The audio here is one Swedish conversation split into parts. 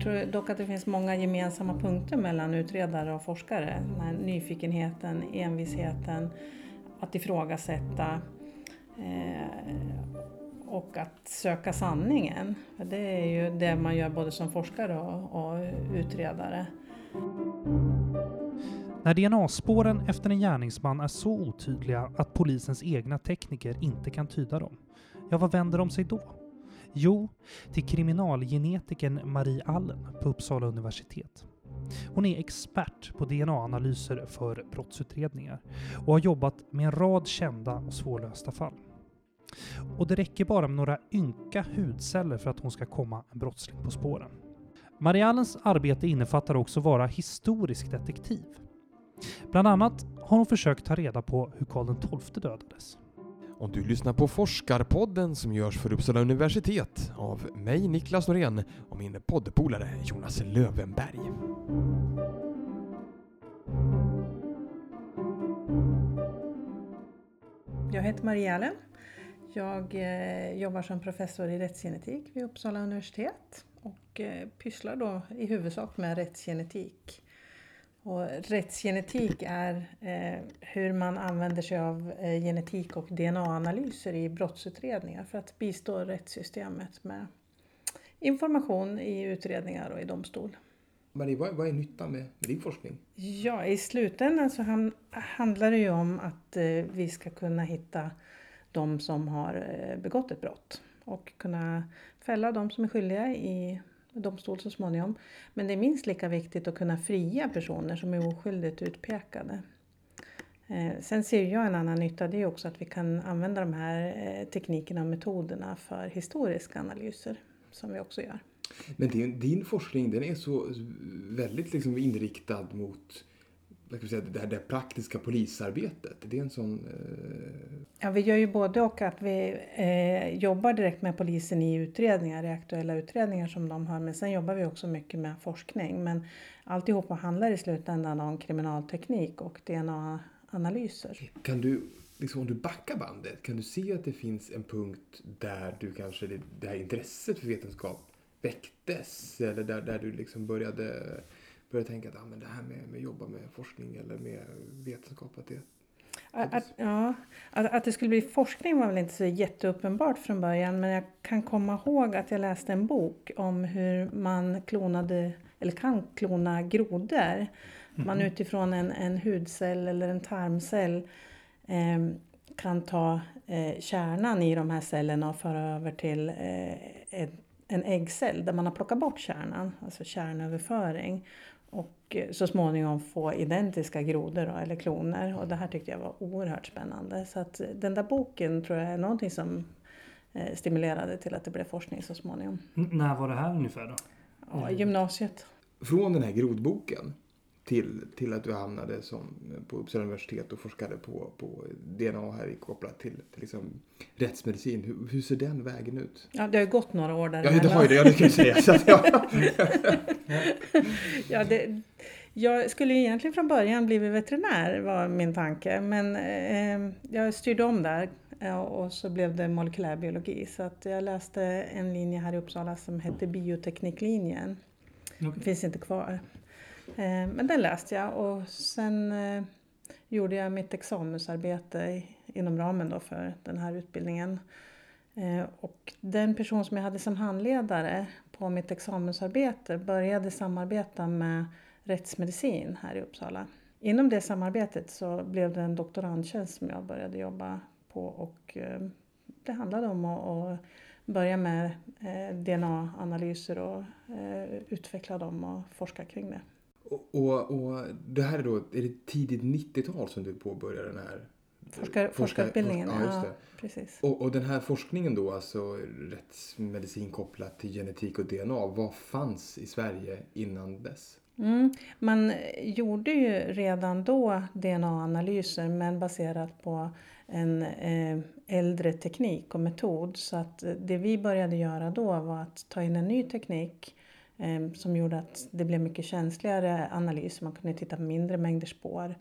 tror dock att det finns många gemensamma punkter mellan utredare och forskare. Den här nyfikenheten, envisheten, att ifrågasätta eh, och att söka sanningen. Det är ju det man gör både som forskare och, och utredare. När DNA-spåren efter en gärningsman är så otydliga att polisens egna tekniker inte kan tyda dem, ja vad vänder de sig då? Jo, till kriminalgenetikern Marie Allen på Uppsala universitet. Hon är expert på DNA-analyser för brottsutredningar och har jobbat med en rad kända och svårlösta fall. Och det räcker bara med några ynka hudceller för att hon ska komma en brottsling på spåren. Marie Allens arbete innefattar också att vara historisk detektiv. Bland annat har hon försökt ta reda på hur Karl XII dödades. Och du lyssnar på Forskarpodden som görs för Uppsala universitet av mig Niklas Norén och min poddpolare Jonas Lövenberg. Jag heter Maria Allen. Jag eh, jobbar som professor i rättsgenetik vid Uppsala universitet och eh, pysslar då i huvudsak med rättsgenetik. Och rättsgenetik är eh, hur man använder sig av eh, genetik och DNA-analyser i brottsutredningar för att bistå rättssystemet med information i utredningar och i domstol. Marie, vad, vad är nyttan med, med din forskning? Ja, i slutändan så han, handlar det ju om att eh, vi ska kunna hitta de som har eh, begått ett brott och kunna fälla de som är skyldiga i domstol så småningom. Men det är minst lika viktigt att kunna fria personer som är oskyldigt utpekade. Eh, sen ser jag en annan nytta, det är också att vi kan använda de här eh, teknikerna och metoderna för historiska analyser, som vi också gör. Men din, din forskning den är så väldigt liksom inriktad mot jag säga, det, här, det praktiska polisarbetet. Det är en sån... Eh... Ja, vi gör ju både och att vi eh, jobbar direkt med polisen i utredningar, i aktuella utredningar som de har. Men sen jobbar vi också mycket med forskning. Men alltihopa handlar i slutändan om kriminalteknik och DNA-analyser. Kan du, liksom, om du backar bandet, kan du se att det finns en punkt där du kanske, det, det här intresset för vetenskap väcktes? Eller där, där du liksom började börja tänka att ah, men det här med, med jobba med forskning eller med vetenskap, att det att, ja, att, att det skulle bli forskning var väl inte så jätteuppenbart från början men jag kan komma ihåg att jag läste en bok om hur man klonade, eller kan klona grodor. Man utifrån en, en hudcell eller en tarmcell eh, kan ta eh, kärnan i de här cellerna och föra över till eh, en, en äggcell där man har plockat bort kärnan, alltså kärnöverföring och så småningom få identiska grodor då, eller kloner. Och det här tyckte jag var oerhört spännande. Så att den där boken tror jag är någonting som eh, stimulerade till att det blev forskning så småningom. N när var det här ungefär då? Ja, gymnasiet. Från den här grodboken till, till att du hamnade som, på Uppsala universitet och forskade på, på DNA här kopplat till, till liksom rättsmedicin. Hur, hur, ser den vägen ut? Ja, det har gått några år där. Ja, det har ju det. Ja, det kan jag säga. Så att, ja. ja, det, jag skulle ju egentligen från början blivit veterinär var min tanke. Men eh, jag styrde om där och så blev det molekylärbiologi. Så att jag läste en linje här i Uppsala som hette biotekniklinjen. Okay. Det finns inte kvar. Eh, men den läste jag och sen eh, gjorde jag mitt examensarbete inom ramen då för den här utbildningen. Eh, och den person som jag hade som handledare på mitt examensarbete började samarbeta med rättsmedicin här i Uppsala. Inom det samarbetet så blev det en doktorandtjänst som jag började jobba på och det handlade om att börja med DNA-analyser och utveckla dem och forska kring det. Och, och, det här är då, är det tidigt 90-tal som du påbörjade den här Forskar, forskarutbildningen? Forskar, ja, ja precis. Och, och, den här forskningen då, alltså rättsmedicin kopplat till genetik och DNA, vad fanns i Sverige innan dess? Mm, man gjorde ju redan då DNA-analyser men baserat på en eh, äldre teknik och metod. Så att det vi började göra då var att ta in en ny teknik som gjorde att det blev mycket känsligare analys. Man kunde titta på mindre mängder spår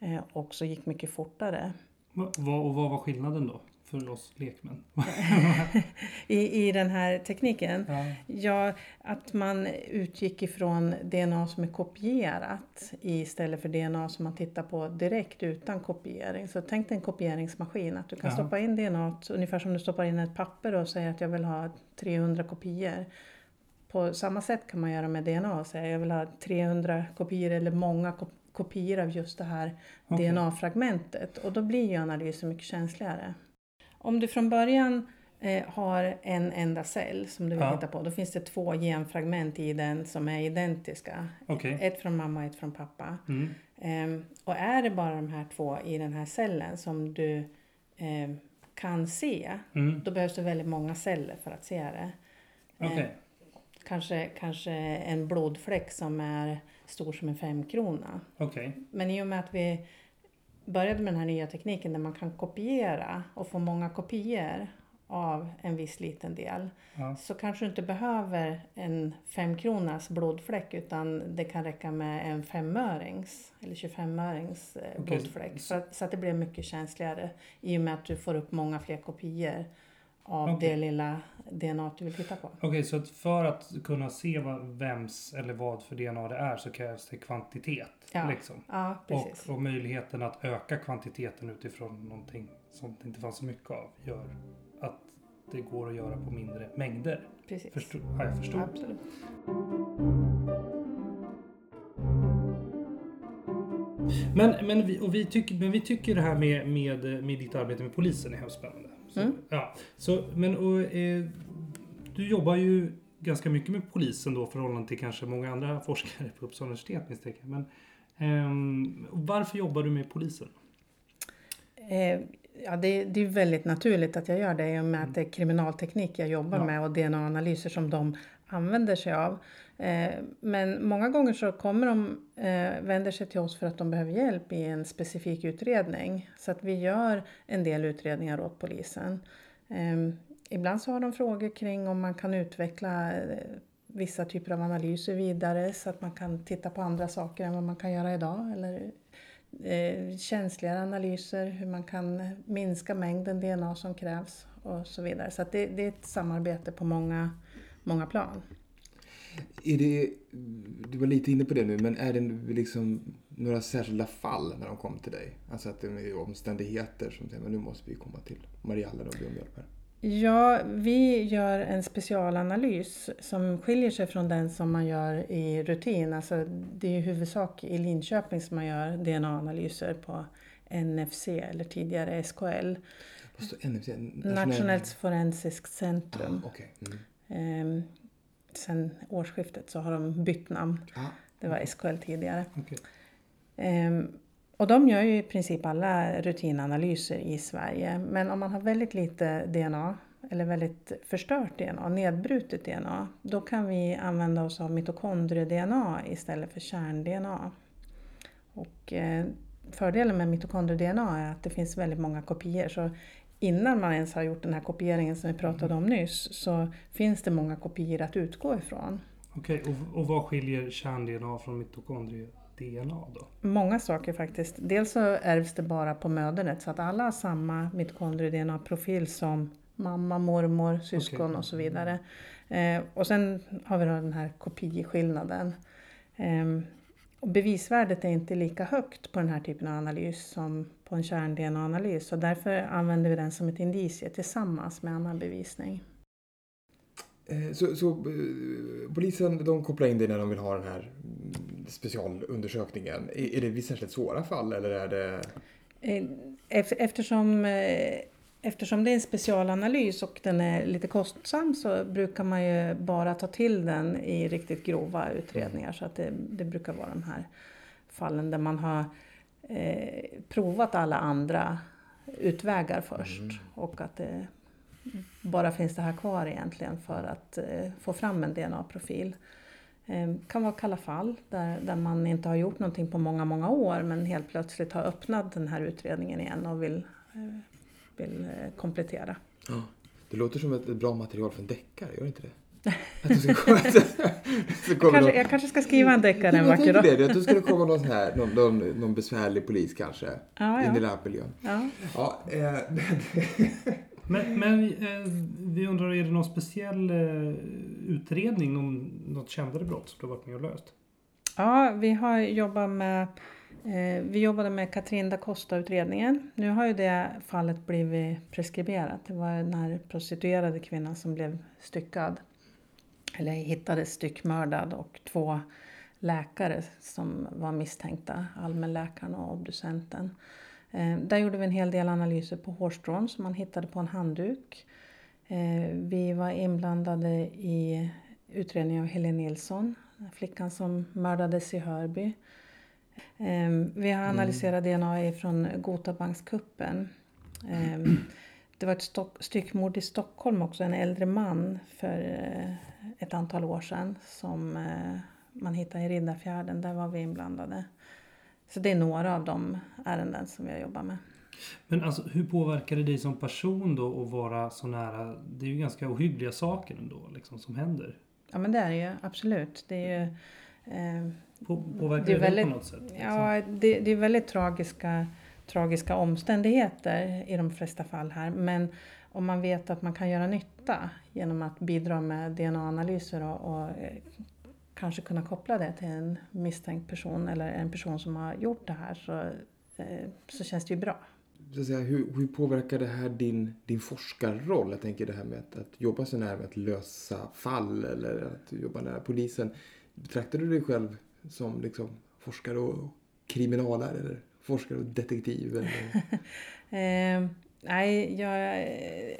eh, och så gick mycket fortare. Vad, och vad var skillnaden då? för oss lekmän? i, i den här tekniken? Ja. Ja, att man utgick ifrån DNA som är kopierat istället för DNA som man tittar på direkt utan kopiering. Så tänk dig en kopieringsmaskin, att du kan Ja. stoppa in DNA ungefär som du stoppar in ett papper och säger att jag vill ha 300 kopior. På samma sätt kan man göra med DNA och säga jag vill ha 300 kopior eller många kop- kopior av just det här Okej. DNA-fragmentet och då blir ju analysen mycket känsligare. Om du från början eh, har en enda cell som du vill Ja. titta på, då finns det två genfragment i den som är identiska. Okej. Ett från mamma och ett från pappa. Mm. Ehm, och är det bara de här två i den här cellen som du ehm, kan se, Mm. då behövs det väldigt många celler för att se det. Okej. Kanske, kanske en blodfläck som är stor som en femkrona. Okej. Men i och med att vi började med den här nya tekniken där man kan kopiera och få många kopior av en viss liten del Ja. så kanske du inte behöver en femkronas blodfläck utan det kan räcka med en femörings eller 25-örings eh, Okej, blodfläck. så- så att det blir mycket känsligare i och med att du får upp många fler kopior av Okej. det lilla DNA du vill titta på. Okej, så att för att kunna se vad, vems eller vad för DNA det är så krävs det kvantitet. Ja, Liksom. Ja, precis. Och, och möjligheten att öka kvantiteten utifrån någonting som det inte fanns så mycket av gör att det går att göra på mindre mängder. precis. Förstår, ja, jag förstår. Absolut. Men, men, vi, och vi tycker, men vi tycker det här med, med, med ditt arbete med polisen är hemskt spännande. Så, Mm. ja, så, men, och, eh, du jobbar ju ganska mycket med polisen då förhållande till kanske många andra forskare på Uppsala universitet misstänker jag. Men, ehm, varför jobbar du med polisen? Eh, ja, det, det är väldigt naturligt att jag gör det i och med att det är kriminalteknik jag jobbar Ja. med och DNA-analyser som de använder sig av. Eh, men många gånger så kommer de, eh, vänder sig till oss för att de behöver hjälp i en specifik utredning. Så att vi gör en del utredningar åt polisen. Ehm, ibland så har de frågor kring om man kan utveckla eh, vissa typer av analyser vidare så att man kan titta på andra saker än vad man kan göra idag. Eller känsligare analyser, hur man kan minska mängden DNA som krävs och så vidare. Så att det, det är ett samarbete på många, många plan. Är det, du var lite inne på det nu, men är det liksom några särskilda fall när de kom till dig? Alltså att det är omständigheter som säger men nu måste vi komma till Mariella och be om hjälp här. Ja, vi gör en specialanalys som skiljer sig från den som man gör i rutin. Alltså, det är i huvudsak i Linköping som man gör DNA-analyser på NFC eller tidigare SKL, Vad står NFC? Nationellt forensiskt centrum. Ah, Okej. Mm. Sen årsskiftet så har de bytt namn. Ah, Det var SKL tidigare. Okej. Ehm, och de gör ju i princip alla rutinanalyser i Sverige. Men om man har väldigt lite DNA eller väldigt förstört DNA, nedbrutet DNA, då kan vi använda oss av mitokondrie-DNA istället för kärn-DNA. Och eh, fördelen med mitokondrie-DNA är att det finns väldigt många kopior. Så innan man ens har gjort den här kopieringen som vi pratade om nyss så finns det många kopior att utgå ifrån. Okej, och, och vad skiljer kärn-DNA från mitokondrie-DNA då? Många saker faktiskt. Dels så ärvs det bara på mödernet så att alla har samma mitokondrie-DNA-profil som mamma, mormor, syskon Okej. och så vidare. Eh, och sen har vi då den här kopiskillnaden. Eh, bevisvärdet är inte lika högt på den här typen av analys som på en kärn-DNA-analys. Så därför använder vi den som ett indicie tillsammans med annan bevisning. Eh, Så, så eh, polisen de kopplar in dig när de vill ha den här mm, specialundersökningen. Är, är det vid särskilt svåra fall eller är det... Eh, ef- Eftersom, eftersom det är en specialanalys och den är lite kostsam så brukar man ju bara ta till den i riktigt grova utredningar. Så att det, det brukar vara de här fallen där man har eh, provat alla andra utvägar först. Och att det bara finns det här kvar egentligen för att eh, få fram en DNA-profil. Eh, kan vara kalla fall där, där man inte har gjort någonting på många, många år men helt plötsligt har öppnat den här utredningen igen och vill, eh, vill eh, komplettera. Ja. Det låter som ett, bra material för en deckare, gör det inte det? Att du ska komma, så Jag kanske, någon, jag kanske ska skriva en deckare en vacker dag. det, att du skulle komma någon, sån här, någon, någon, någon besvärlig polis kanske Ja, in i ja. här miljön. ja. Ja, eh, Men, men eh, vi undrar, är det någon speciell eh, utredning om något kändare brott som du har varit med och löst? Ja, vi har jobbat med Eh, vi jobbade med Katrin da Costa-utredningen. Nu har ju det fallet blivit preskriberat. Det var den här prostituerade kvinnan som blev styckad. Eller hittades styckmördad och två läkare som var misstänkta, allmänläkaren och obducenten. Eh, där gjorde vi en hel del analyser på hårstrån som man hittade på en handduk. Eh, vi var inblandade i utredningen av Helene Nilsson, flickan som mördades i Hörby. Eh, vi har analyserat DNA från Gotabankskuppen. Det var ett styckmord i Stockholm också, en äldre man för ett antal år sedan som man hittade i Riddarfjärden. Där var vi inblandade. Så det är några av de ärenden som vi har jobbat med. Men alltså hur påverkar det dig som person då att vara så nära? Det är ju ganska ohyggliga saker ändå liksom som händer. Ja men det är det ju absolut. Det är ju... Eh, på, påverkar det, det väldigt, på något sätt? Liksom? Ja det, det är väldigt tragiska, tragiska omständigheter i de flesta fall här. Men om man vet att man kan göra nytta genom att bidra med DNA-analyser och, och eh, kanske kunna koppla det till en misstänkt person eller en person som har gjort det här så, eh, så känns det ju bra. Säga, hur, hur påverkar det här din, din forskarroll? Jag tänker det här med att, att jobba så nära med att lösa fall eller att jobba nära polisen. Betraktar du dig själv som liksom forskare och kriminalare eller forskare och detektiv? Eller? eh, nej, jag eh,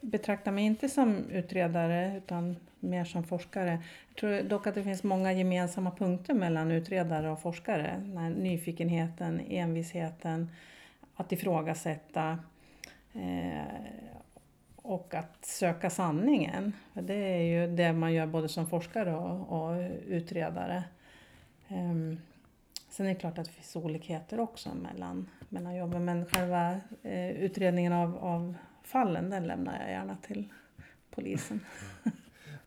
betraktar mig inte som utredare utan mer som forskare. Jag tror dock att det finns många gemensamma punkter mellan utredare och forskare. nyfikenheten, envisheten, att ifrågasätta eh, och att söka sanningen. Det är ju det man gör både som forskare och, och utredare. Um, sen är det klart att det finns olikheter också mellan, mellan jobben men själva eh, utredningen av, av fallen den lämnar jag gärna till polisen.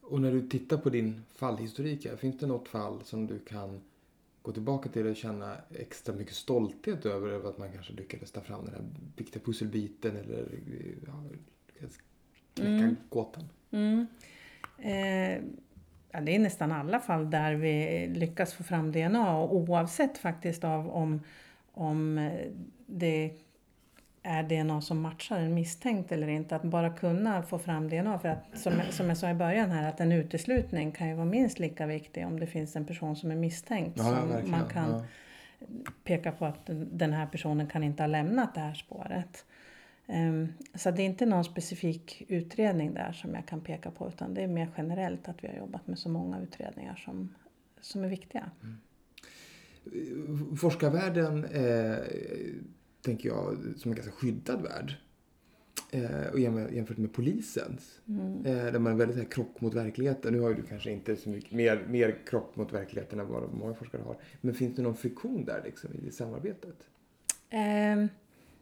Och när du tittar på din fallhistorik här, finns det något fall som du kan gå tillbaka till och känna extra mycket stolthet över, över att man kanske lyckades ta fram den här viktiga pusselbiten eller ja, knäcka mm. gåtan? Mm. Eh, ja, det är nästan alla fall där vi lyckas få fram DNA och oavsett faktiskt av om, om det är DNA som matchar en misstänkt eller inte. Att bara kunna få fram DNA. För att som, som jag sa i början här att en uteslutning kan ju vara minst lika viktig om det finns en person som är misstänkt. Ja, som man kan ja. peka på att den här personen kan inte ha lämnat det här spåret. Um, så det är inte någon specifik utredning där som jag kan peka på utan det är mer generellt att vi har jobbat med så många utredningar som, som är viktiga. Mm. Forskarvärlden eh, tänker jag, som en ganska skyddad värld. Eh, och jämfört med polisens. Mm. Eh, där man är väldigt här, krock mot verkligheten. Nu har ju du kanske inte så mycket mer, mer krock mot verkligheten än vad många forskare har. Men finns det någon friktion där liksom, i samarbetet? Eh,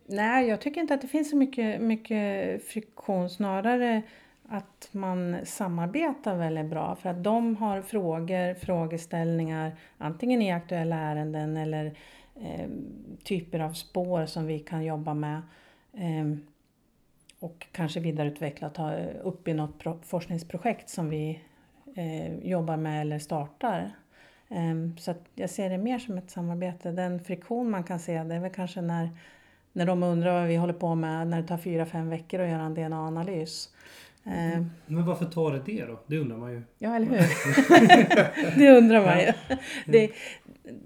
nej, jag tycker inte att det finns så mycket, mycket friktion. Snarare att man samarbetar väldigt bra för att de har frågor, frågeställningar antingen i aktuella ärenden eller eh, typer av spår som vi kan jobba med eh, och kanske vidareutveckla och ta upp i något forskningsprojekt som vi eh, jobbar med eller startar. Ehm, så jag ser det mer som ett samarbete. Den friktion man kan se det är väl kanske när, när de undrar vad vi håller på med när det tar fyra, fem veckor att göra en DNA-analys. Mm. Men varför tar det det då? Det undrar man ju. Ja, eller hur? det undrar man ju. Det,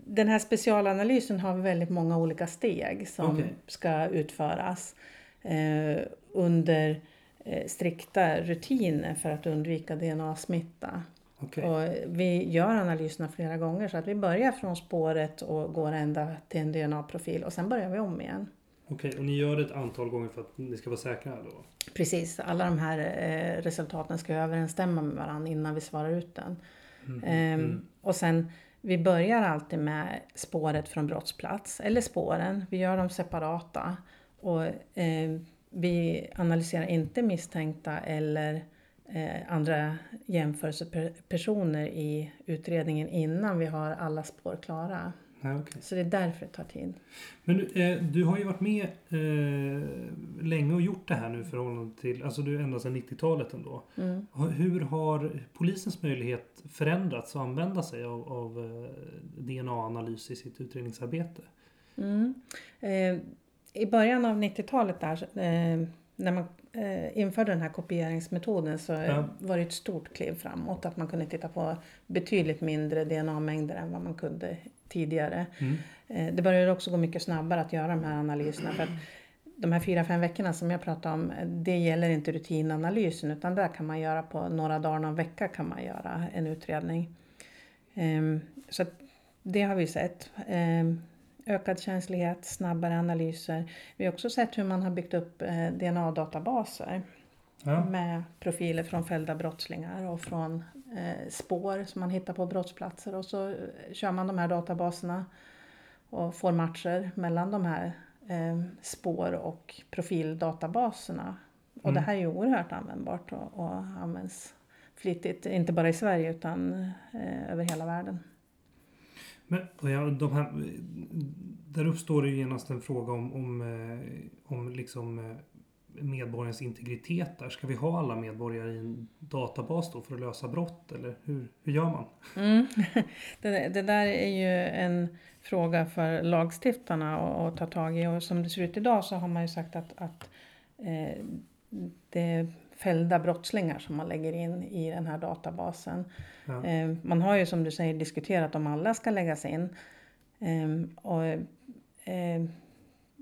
den här specialanalysen har väldigt många olika steg som okay. ska utföras eh, under eh, strikta rutiner för att undvika DNA-smitta. Okay. Och vi gör analyserna flera gånger så att vi börjar från spåret och går ända till en DNA-profil och sen börjar vi om igen. Okej, okay, och ni gör det ett antal gånger för att ni ska vara säkra då? Precis, alla de här eh, resultaten ska överensstämma med varandra innan vi svarar ut den. Mm. Ehm, mm. Och sen vi börjar alltid med spåret från brottsplats, eller spåren. Vi gör dem separata. Och eh, vi analyserar inte misstänkta eller eh, andra jämförelsepersoner i utredningen innan vi har alla spår klara. Ja, okej. Så det är därför det tar tid. Men du, eh, du har ju varit med eh, länge och gjort det här nu förhållande till, alltså du är ända sedan 90-talet ändå. Mm. Hur har polisens möjlighet förändrats att använda sig av, av eh, DNA-analys i sitt utredningsarbete? Mm. Eh, I början av 90-talet där, eh, när man eh, införde den här kopieringsmetoden så Ja. var det ett stort kliv framåt. Att man kunde titta på betydligt mindre DNA-mängder än vad man kunde tidigare. Mm. Eh, det började också gå mycket snabbare att göra de här analyserna. För de här fyra, fem veckorna som jag pratade om, eh, det gäller inte rutinanalysen utan där kan man göra på några dagar, någon vecka kan man göra en utredning. Ehm, så det har vi sett. Ehm, ökad känslighet, snabbare analyser. Vi har också sett hur man har byggt upp eh, DNA-databaser Ja. med profiler från fällda brottslingar och från spår som man hittar på brottsplatser och så eh, kör man de här databaserna och får matcher mellan de här eh, spår och profildatabaserna. Och det Mm. här är ju oerhört användbart och, och används flitigt, inte bara i Sverige utan eh, över hela världen. Men ja, de här, där uppstår det ju genast en fråga om, om, eh, om liksom eh, medborgarens integritet där. Ska vi ha alla medborgare i en databas då för att lösa brott eller hur, hur gör man? Mm. Det, det där är ju en fråga för lagstiftarna att, ta tag i och som det ser ut idag så har man ju sagt att, att eh, det är fällda brottslingar som man lägger in i den här databasen. Ja. Eh, man har ju som du säger diskuterat om alla ska läggas in. Eh, och,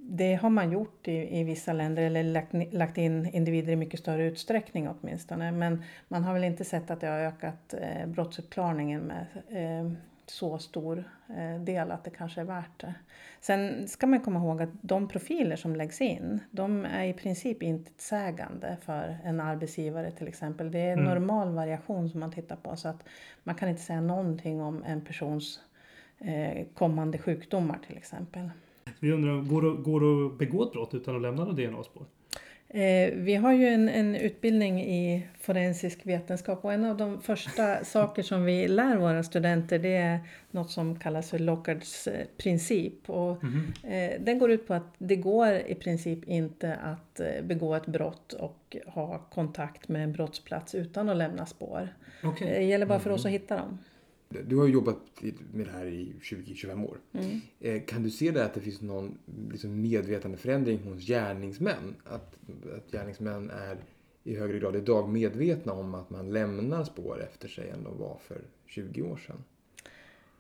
det har man gjort i, i vissa länder eller lagt, lagt in individer i mycket större utsträckning åtminstone. Men man har väl inte sett att det har ökat eh, brottsuppklarningen med eh, så stor eh, del att det kanske är värt det. Sen ska man komma ihåg att de profiler som läggs in, de är i princip inte sägande för en arbetsgivare till exempel. Det är Mm. normal variation som man tittar på så att man kan inte säga någonting om en persons eh, kommande sjukdomar till exempel. Vi undrar, går det, går det att begå ett brott utan att lämna något DNA-spår? Eh, vi har ju en, en utbildning i forensisk vetenskap och en av de första saker som vi lär våra studenter det är något som kallas för Lockards eh, princip. Och, Mhm. eh, den går ut på att det går i princip inte att begå ett brott och ha kontakt med en brottsplats utan att lämna spår. Okej. Det gäller bara för oss att hitta dem. Du har ju jobbat med det här i 20-25 år. Mm. Eh, Kan du se det att det finns någon liksom medvetandeförändring hos gärningsmän? Att, att gärningsmän är i högre grad idag medvetna om att man lämnar spår efter sig än de var för 20 år sedan?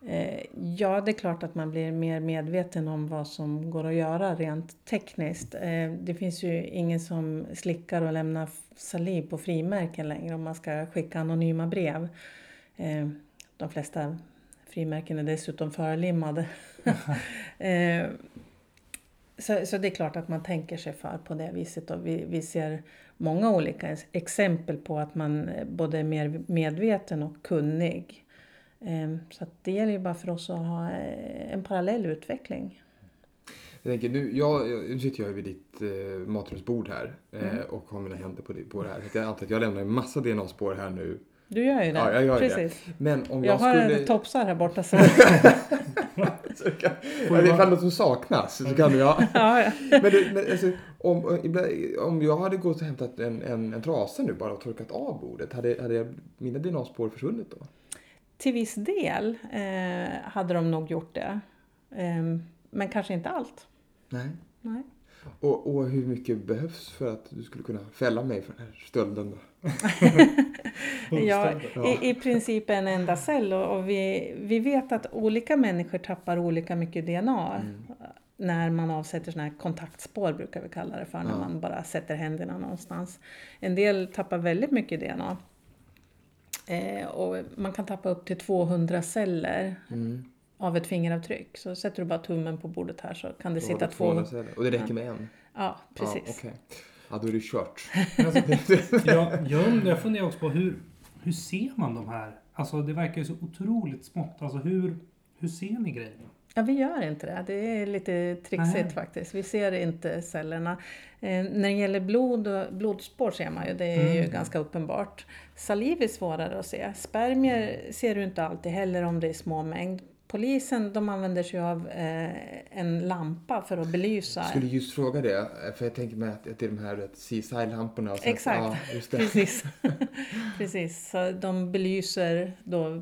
Eh, Ja, det är klart att man blir mer medveten om vad som går att göra rent tekniskt. Eh, Det finns ju ingen som slickar och lämnar saliv på frimärken längre om man ska skicka anonyma brev. Eh, De flesta frimärken är dessutom förlimmade. Eh, Så, så det är klart att man tänker sig för på det viset och vi, vi ser många olika ex- exempel på att man eh, både är mer medveten och kunnig. Ehm, Så det gäller ju bara för oss att ha eh, en parallell utveckling. Jag tänker, nu, jag, nu sitter jag vid ditt eh, matrumsbord här eh, Mm. och har mina händer på, på det här. Jag antar att jag lämnar en massa DNA-spår här nu. Du gör ju det. Ja, jag gör det. Precis. Men om Jag jag, har skulle... topsar här borta. Så... så kan, det ifall något som saknas så kan jag... ja, ja. Men, du, men alltså, om, om jag hade gått och hämtat en, en, en trasa nu bara och torkat av bordet, hade, hade mina DNA-spår försvunnit då? Till viss del eh, hade de nog gjort det. Ehm, men kanske inte allt. Nej. Nej. Och, och hur mycket behövs för att du skulle kunna fälla mig för den här stölden då? Ja, i, I princip en enda cell och, och vi, vi vet att olika människor tappar olika mycket DNA. Mm. När man avsätter sådana här kontaktspår brukar vi kalla det för, när Ja. man bara sätter händerna någonstans. En del tappar väldigt mycket DNA. Eh, och man kan tappa upp till 200 celler Mm. av ett fingeravtryck. Så sätter du bara tummen på bordet här så kan det Då sitta du 200. celler. Och det räcker med en? Ja, precis. Ja, okej. Ja, då är det kört. Alltså, jag, jag, undrar, jag funderar också på hur, hur ser man de här? Alltså det verkar ju så otroligt smått. Alltså hur, hur ser ni grejerna? Ja, vi gör inte det. Det är lite trixigt Nej. faktiskt. Vi ser inte cellerna. Eh, när det gäller blod och blodspår ser man ju, det är ju Mm. ganska uppenbart. Saliv är svårare att se. Spermier ser du inte alltid heller om det är små mängd. Polisen de använder sig av eh, en lampa för att belysa. Jag skulle just fråga det, för jag tänker mig att att det är de här CSI-lamporna. Exakt. Ja, just det. Precis. Precis. Så de belyser då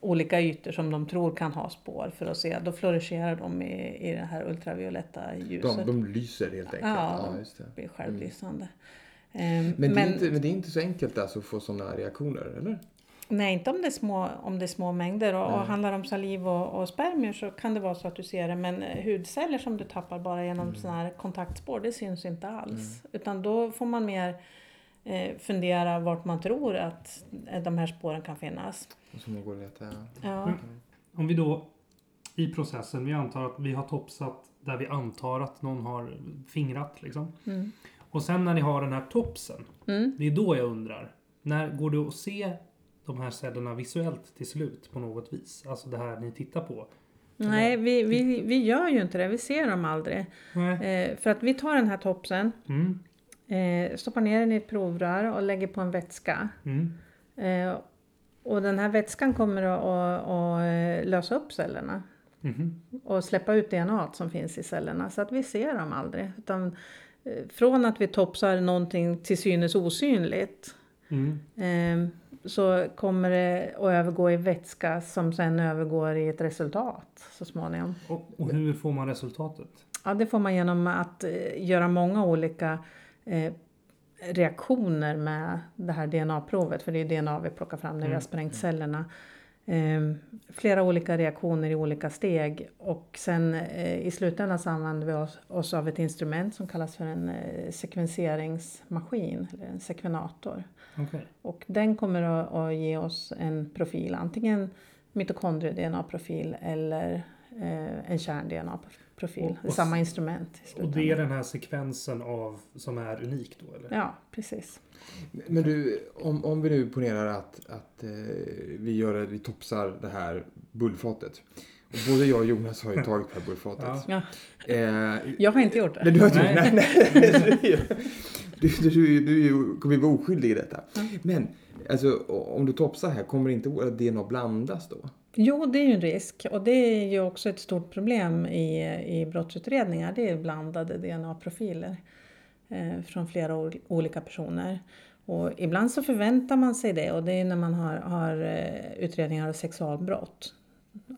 olika ytor som de tror kan ha spår för att se. Då fluorescerar de i, i det här ultravioletta ljuset. De, de lyser helt enkelt. Ja, Ja. Det blir självlysande. Ehm, Men, det är inte, men det är inte så enkelt alltså att få sådana reaktioner, eller? Nej, inte om det är små, om det är små mängder. Och, och handlar det om saliv och, och spermier så kan det vara så att du ser det. Men eh, hudceller som du tappar bara genom Mm. sådana här kontaktspår, det syns inte alls. Utan då får man mer eh, fundera vart man tror att eh, de här spåren kan finnas. Och så man går och letar. ja. Ja. Mm. Om vi då i processen, vi antar att vi har topsat där vi antar att någon har fingrat liksom. Mm. Och sen när ni har den här topsen, Mm. det är då jag undrar. När går det att se de här cellerna visuellt till slut på något vis? Alltså det här ni tittar på. Nej, vi, vi, vi gör ju inte det. Vi ser dem aldrig. Eh, för att vi tar den här topsen, Mm. eh, stoppar ner den i ett provrör och lägger på en vätska. Mm. Eh, och den här vätskan kommer att, att, att eh, lösa upp cellerna. Mhm. och släppa ut DNA som finns i cellerna så att vi ser dem aldrig. Utan, eh, från att vi topsar någonting till synes osynligt Mm. Så kommer det att övergå i vätska som sen övergår i ett resultat så småningom. Och, och hur får man resultatet? Ja, det får man genom att eh, göra många olika eh, reaktioner med det här DNA-provet. För det är DNA vi plockar fram när vi Mm. har sprängt cellerna. Eh, flera olika reaktioner i olika steg. Och sen eh, i slutändan så använder vi oss, oss av ett instrument som kallas för en eh, sekvenseringsmaskin. Eller en sekvenator. Okej. Och den kommer att, att ge oss en profil. Antingen mitokondrie-DNA-profil eller eh, en kärn-DNA-profil. Och- och- Samma instrument. i Och det är den här sekvensen av som är unik då eller? Ja, precis. Men du, om, om vi nu ponerar att, att eh, vi, gör det, vi topsar det här bullfatet. Och både jag och Jonas har ju tagit det här bullfatet. Ja. Eh, Jag har inte gjort det. Nej, du har inte Nej. nej. nej. Du, du, du, du kommer ju vara oskyldig i detta. Ja. Men, alltså, om du topsar här, kommer inte våra DNA blandas då? Jo, det är ju en risk och det är ju också ett stort problem i, i brottsutredningar. Det är blandade DNA-profiler eh, från flera ol- olika personer. Och ibland så förväntar man sig det och det är när man har, har eh, utredningar av sexualbrott. Eh,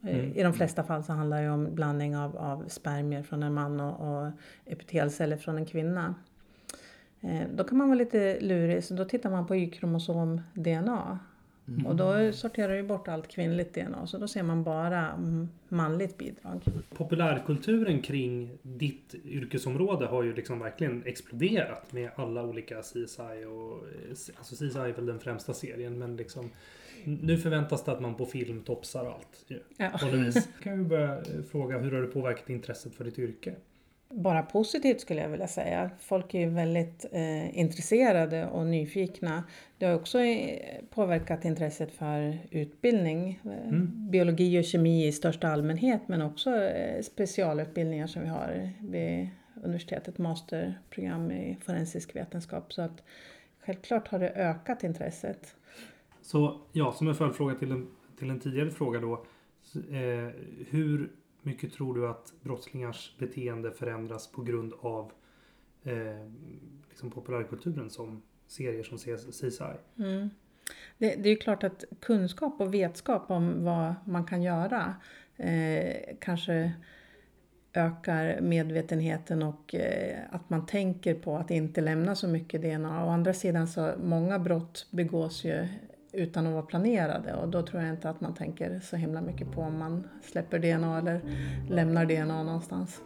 Mm. I de flesta fall så handlar det om blandning av, av spermier från en man och, och epitelceller från en kvinna. Eh, då kan man vara lite lurig, så då tittar man på Y-kromosom-DNA. Och då sorterar ju bort allt kvinnligt DNA, så då ser man bara mm, manligt bidrag. Populärkulturen kring ditt yrkesområde har ju liksom verkligen exploderat med alla olika CSI och... eh, Alltså CSI är väl den främsta serien men liksom... Nu förväntas det att man på film topsar allt. Ja. På. Kan vi börja eh, fråga hur har det påverkat intresset för ditt yrke? Bara positivt skulle jag vilja säga. Folk är ju väldigt eh, intresserade och nyfikna. Det har också eh, påverkat intresset för utbildning. Eh, Mm. Biologi och kemi i största allmänhet men också eh, specialutbildningar som vi har vid universitetet, masterprogram i forensisk vetenskap. Så att självklart har det ökat intresset. Så ja, som en följdfråga till en, till en tidigare fråga då. Eh, hur mycket tror du att brottslingars beteende förändras på grund av eh, liksom populärkulturen som serier som CSI? Mm. Det, det är ju klart att kunskap och vetskap om vad man kan göra eh, kanske ökar medvetenheten och eh, att man tänker på att inte lämna så mycket DNA. Å andra sidan så många brott begås ju utan att vara planerade och då tror jag inte att man tänker så himla mycket på om man släpper DNA eller lämnar DNA någonstans.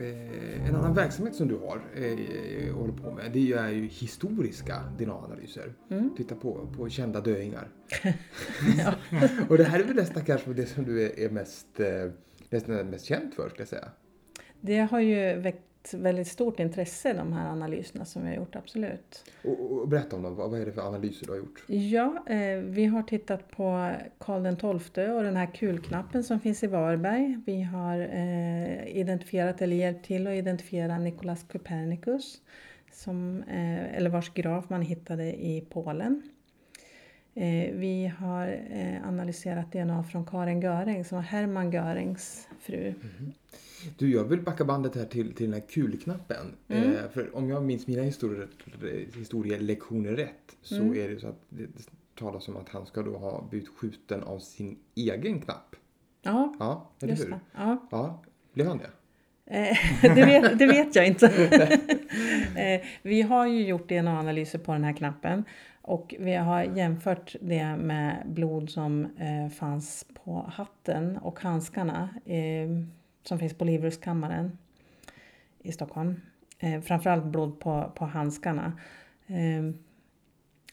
Eh, en annan verksamhet som du har, eh, håller på med, det är ju historiska DNA-analyser. Mm. Titta på, på kända döingar. Och det här är väl nästan kanske det som du är, är mest, eh, nästan mest känd för, ska jag säga. Det har ju väckt väldigt stort intresse de här analyserna som vi har gjort, absolut. Och, och berätta om dem, vad, är det för analyser du har gjort? Ja, eh, vi har tittat på Karl XII och den här kulknappen som finns i Varberg. Vi har eh, identifierat eller hjälpt till att identifiera Nikolaus Copernicus, som, eh, eller vars grav man hittade i Polen. Eh, vi har eh, analyserat DNA från Karin Göring som var Hermann Görings fru. Du, jag vill backa bandet här till, till den här kulknappen. Mm. Eh, för om jag minns mina historier, historielektioner rätt så Mm. är det så att det talas om att han ska då ha blivit skjuten av sin egen knapp. Ja, Ja, eller just hur? det. Ja. Ja, blev han det? Eh, det, vet, det vet jag inte. Eh, vi har ju gjort DNA-analyser på den här knappen och vi har jämfört det med blod som eh, fanns på hatten och handskarna som finns på Livrustkammaren i Stockholm. Eh, framförallt blod på, på handskarna. Eh,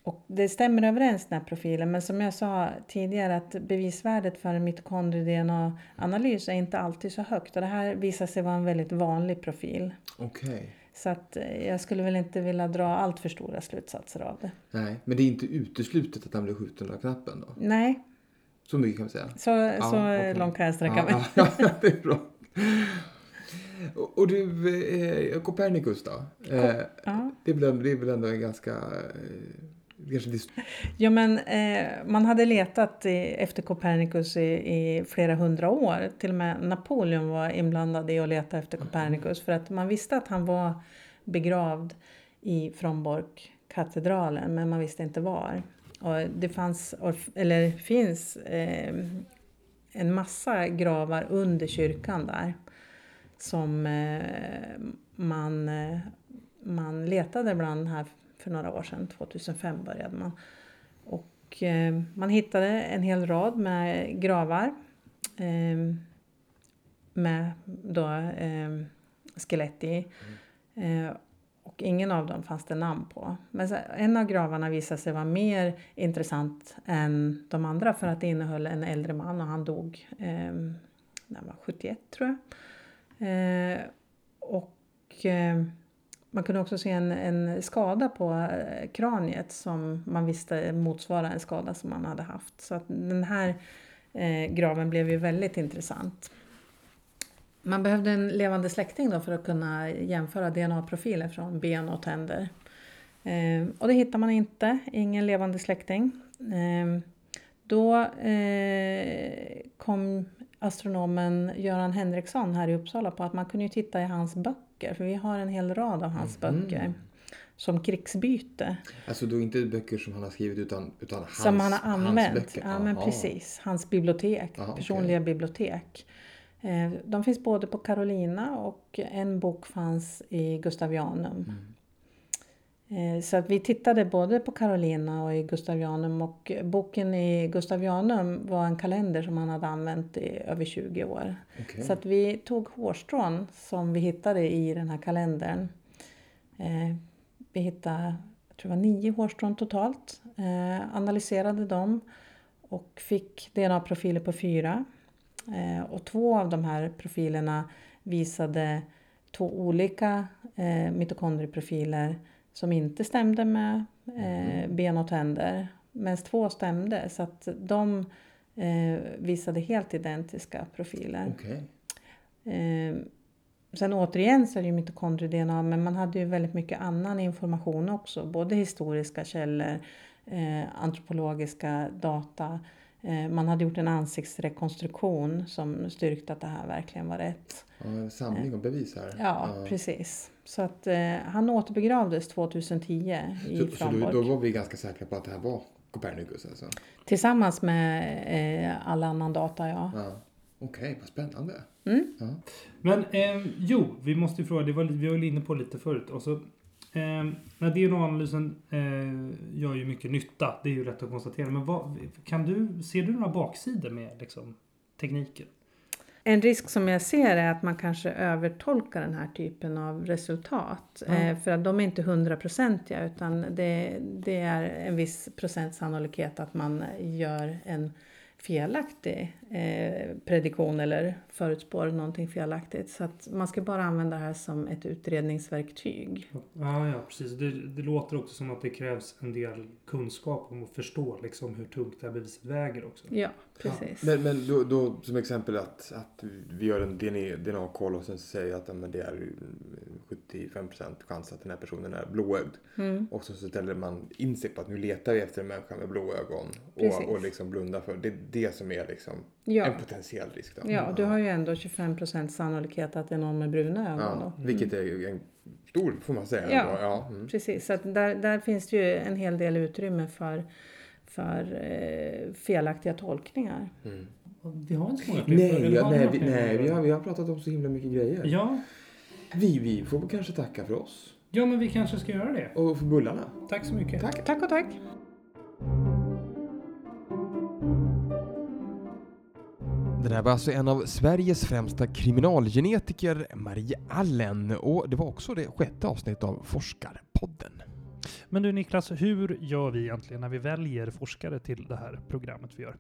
och det stämmer överens den här profilen men som jag sa tidigare att bevisvärdet för en mitokondrie-DNA-analys är inte alltid så högt och det här visar sig vara en väldigt vanlig profil. Okej. Så att eh, jag skulle väl inte vilja dra allt för stora slutsatser av det. Nej, men det är inte uteslutet att han blev skjuten av knappen då? Nej, Så mycket kan vi säga. så, Ja, så okej. långt kan jag sträcka mig. Ja, ja, det är bra. Och, du, eh, Copernicus då? Eh, Ja. det, är väl, ändå- det är väl ändå en ganska... Eh, kanske Jo men eh, man hade letat i, efter Copernicus i, i flera hundra år. Till och med Napoleon var inblandad i att leta efter Copernicus för att man visste att han var begravd i Fromborg-katedralen men man visste inte var. Och det fanns, eller finns, eh, en massa gravar under kyrkan där som eh, man, eh, man letade bland här för några år sedan, 2005 började man. Och eh, man hittade en hel rad med gravar med då skelett i. Eh, och ingen av dem fanns det namn på. Men en av gravarna visade sig vara mer intressant än de andra för att det innehöll en äldre man och han dog eh, när han var 71 tror jag. Eh, och eh, man kunde också se en, en skada på eh, kraniet som man visste motsvarade en skada som man hade haft. Så att den här eh, graven blev ju väldigt intressant. Man behövde en levande släkting då för att kunna jämföra DNA-profiler från ben och tänder. Eh, och det hittar man inte, ingen levande släkting. Eh, då eh, kom astronomen Göran Henriksson här i Uppsala på att man kunde titta i hans böcker, för vi har en hel rad av hans Mhm. böcker som krigsbyte. Alltså då inte böcker som han har skrivit utan, utan hans, som han har hans använt. böcker. Ja, men Aha. precis. Hans bibliotek, Aha, personliga bibliotek. Eh, De finns både på Carolina och en bok fanns i Gustavianum. Mm. Eh, Så att vi tittade både på Carolina och i Gustavianum och boken i Gustavianum var en kalender som han hade använt i över 20 år. Okej. Så att vi tog hårstrån som vi hittade i den här kalendern. Eh, vi hittade, jag tror det var nio hårstrån totalt. Analyserade dem och fick DNA-profiler på fyra. Eh, och två av de här profilerna visade två olika eh, mitokondrieprofiler som inte stämde med eh, ben och tänder. Men två stämde så att de visade helt identiska profiler. Eh, sen återigen så är det ju mitokondrie-DNA men man hade ju väldigt mycket annan information också. Både historiska källor, eh, antropologiska data. Eh, man hade gjort en ansiktsrekonstruktion som styrkte att det här verkligen var rätt. Ja, en samling av bevis här. Ja, precis. Så att eh, han återbegravdes 2010 i Så, så då, då var vi ganska säkra på att det här var Copernicus alltså? Tillsammans med eh, all annan data, ja. Ja. Okej, vad spännande. Mm. Ja. Men eh, jo, vi måste ju fråga, det var, vi var inne på lite förut. Och så, eh, DNA-analysen eh, gör ju mycket nytta, det är ju rätt att konstatera. Men vad, kan du, ser du några baksidor med liksom, tekniken? En risk som jag ser är att man kanske övertolkar den här typen av resultat. Ja. Eh, för att de är inte hundraprocentiga utan det, det är en viss procent sannolikhet att man gör en felaktig eh, prediktion eller förutspår någonting felaktigt. Så att man ska bara använda det här som ett utredningsverktyg. Ja, ja precis. Det, det låter också som att det krävs en del kunskap om att förstå liksom, hur tungt det här beviset väger också. Ja, precis. Men, men då, då som exempel att, att vi gör en DNA-koll och sen säger att ja, men det är 75% chans att den här personen är blåögd. Mm. Och så ställer man in sig på att nu letar vi efter en människa med blå ögon. Precis. Och, och liksom blundar för. Det är det som är liksom Ja. en potentiell risk. Då. Ja, du har ju ändå 25% sannolikhet att det är någon med bruna ögon. Ja, då. vilket är en stor, får man säga. Ja. ja. Mm. Precis, så där, där finns det ju en hel del utrymme för, för eh, felaktiga tolkningar. Mm. Vi har inte så många. Nej, vi nej, vi, nej vi, har, vi har pratat om så himla mycket grejer. Ja, Vi, vi får kanske tacka för oss. ja, men vi kanske ska göra det. Och för bullarna. Tack så mycket. Tack. Tack och tack! Det där var alltså en av Sveriges främsta kriminalgenetiker, Marie Allen, och det var också det sjätte avsnittet av Forskarpodden. Men du Niklas, hur gör vi egentligen när vi väljer forskare till det här programmet vi gör?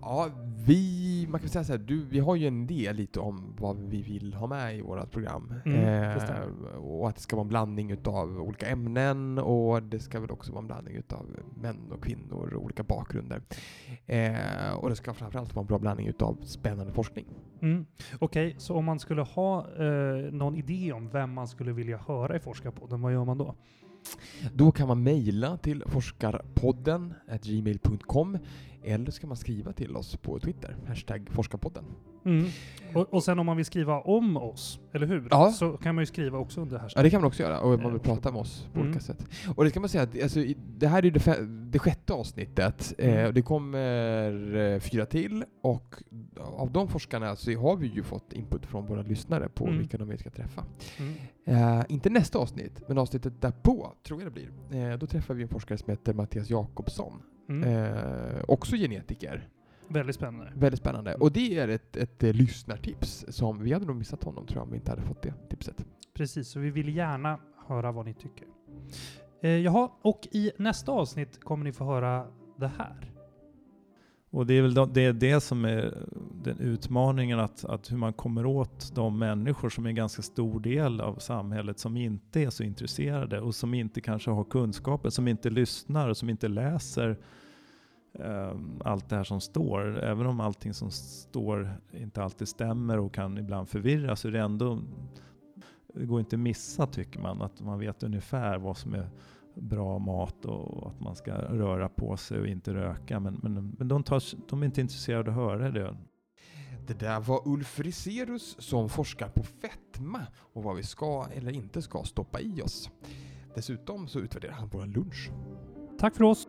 Ja, vi, man kan säga så här, du, vi har ju en idé lite om vad vi vill ha med i vårt program. Mm, eh, och att det ska vara en blandning utav olika ämnen och det ska väl också vara en blandning utav män och kvinnor och olika bakgrunder. Eh, och det ska framförallt vara en bra blandning utav spännande forskning. Mm. Okej, så om man skulle ha eh, någon idé om vem man skulle vilja höra i Forskarpodden, vad gör man då? Då kan man mejla till forskarpodden gmail.com eller ska man skriva till oss på Twitter, hashtag forskarpodden. Mm. Och, och sen om man vill skriva om oss, eller hur? Ja. Så kan man ju skriva också under Ja, hashtag. det kan man också göra, och man vill Eh, prata med oss på mm. olika sätt. Och det ska man säga att alltså, det här är det, det sjätte avsnittet, eh, Mm. och det kommer eh, fyra till, och av de forskarna så har vi ju fått input från våra lyssnare på Mm. vilka de vi ska träffa. Mm. Eh, inte nästa avsnitt, men avsnittet därpå, tror jag det blir. Eh, då träffar vi en forskare som heter Mattias Jakobsson. Mm. Eh, också genetiker. Väldigt spännande. Väldigt spännande. Och det är ett, ett, eh, lyssnartips som vi hade nog missat honom tror jag om vi inte hade fått det tipset. Precis, så vi vill gärna höra vad ni tycker. Eh, jaha, och i nästa avsnitt kommer ni få höra det här. Och det är väl det, är det som är den utmaningen, att, att hur man kommer åt de människor som är en ganska stor del av samhället som inte är så intresserade och som inte kanske har kunskapen, som inte lyssnar och som inte läser eh, allt det här som står. Även om allting som står inte alltid stämmer och kan ibland förvirra så är det ändå det går inte att missa tycker man, att man vet ungefär vad som är bra mat och att man ska röra på sig och inte röka. Men, men, men de, tar, de är inte intresserade av att höra det. Det där var Ulf Riserus som forskar på fetma och vad vi ska eller inte ska stoppa i oss. Dessutom så utvärderar han vår lunch. Tack för oss!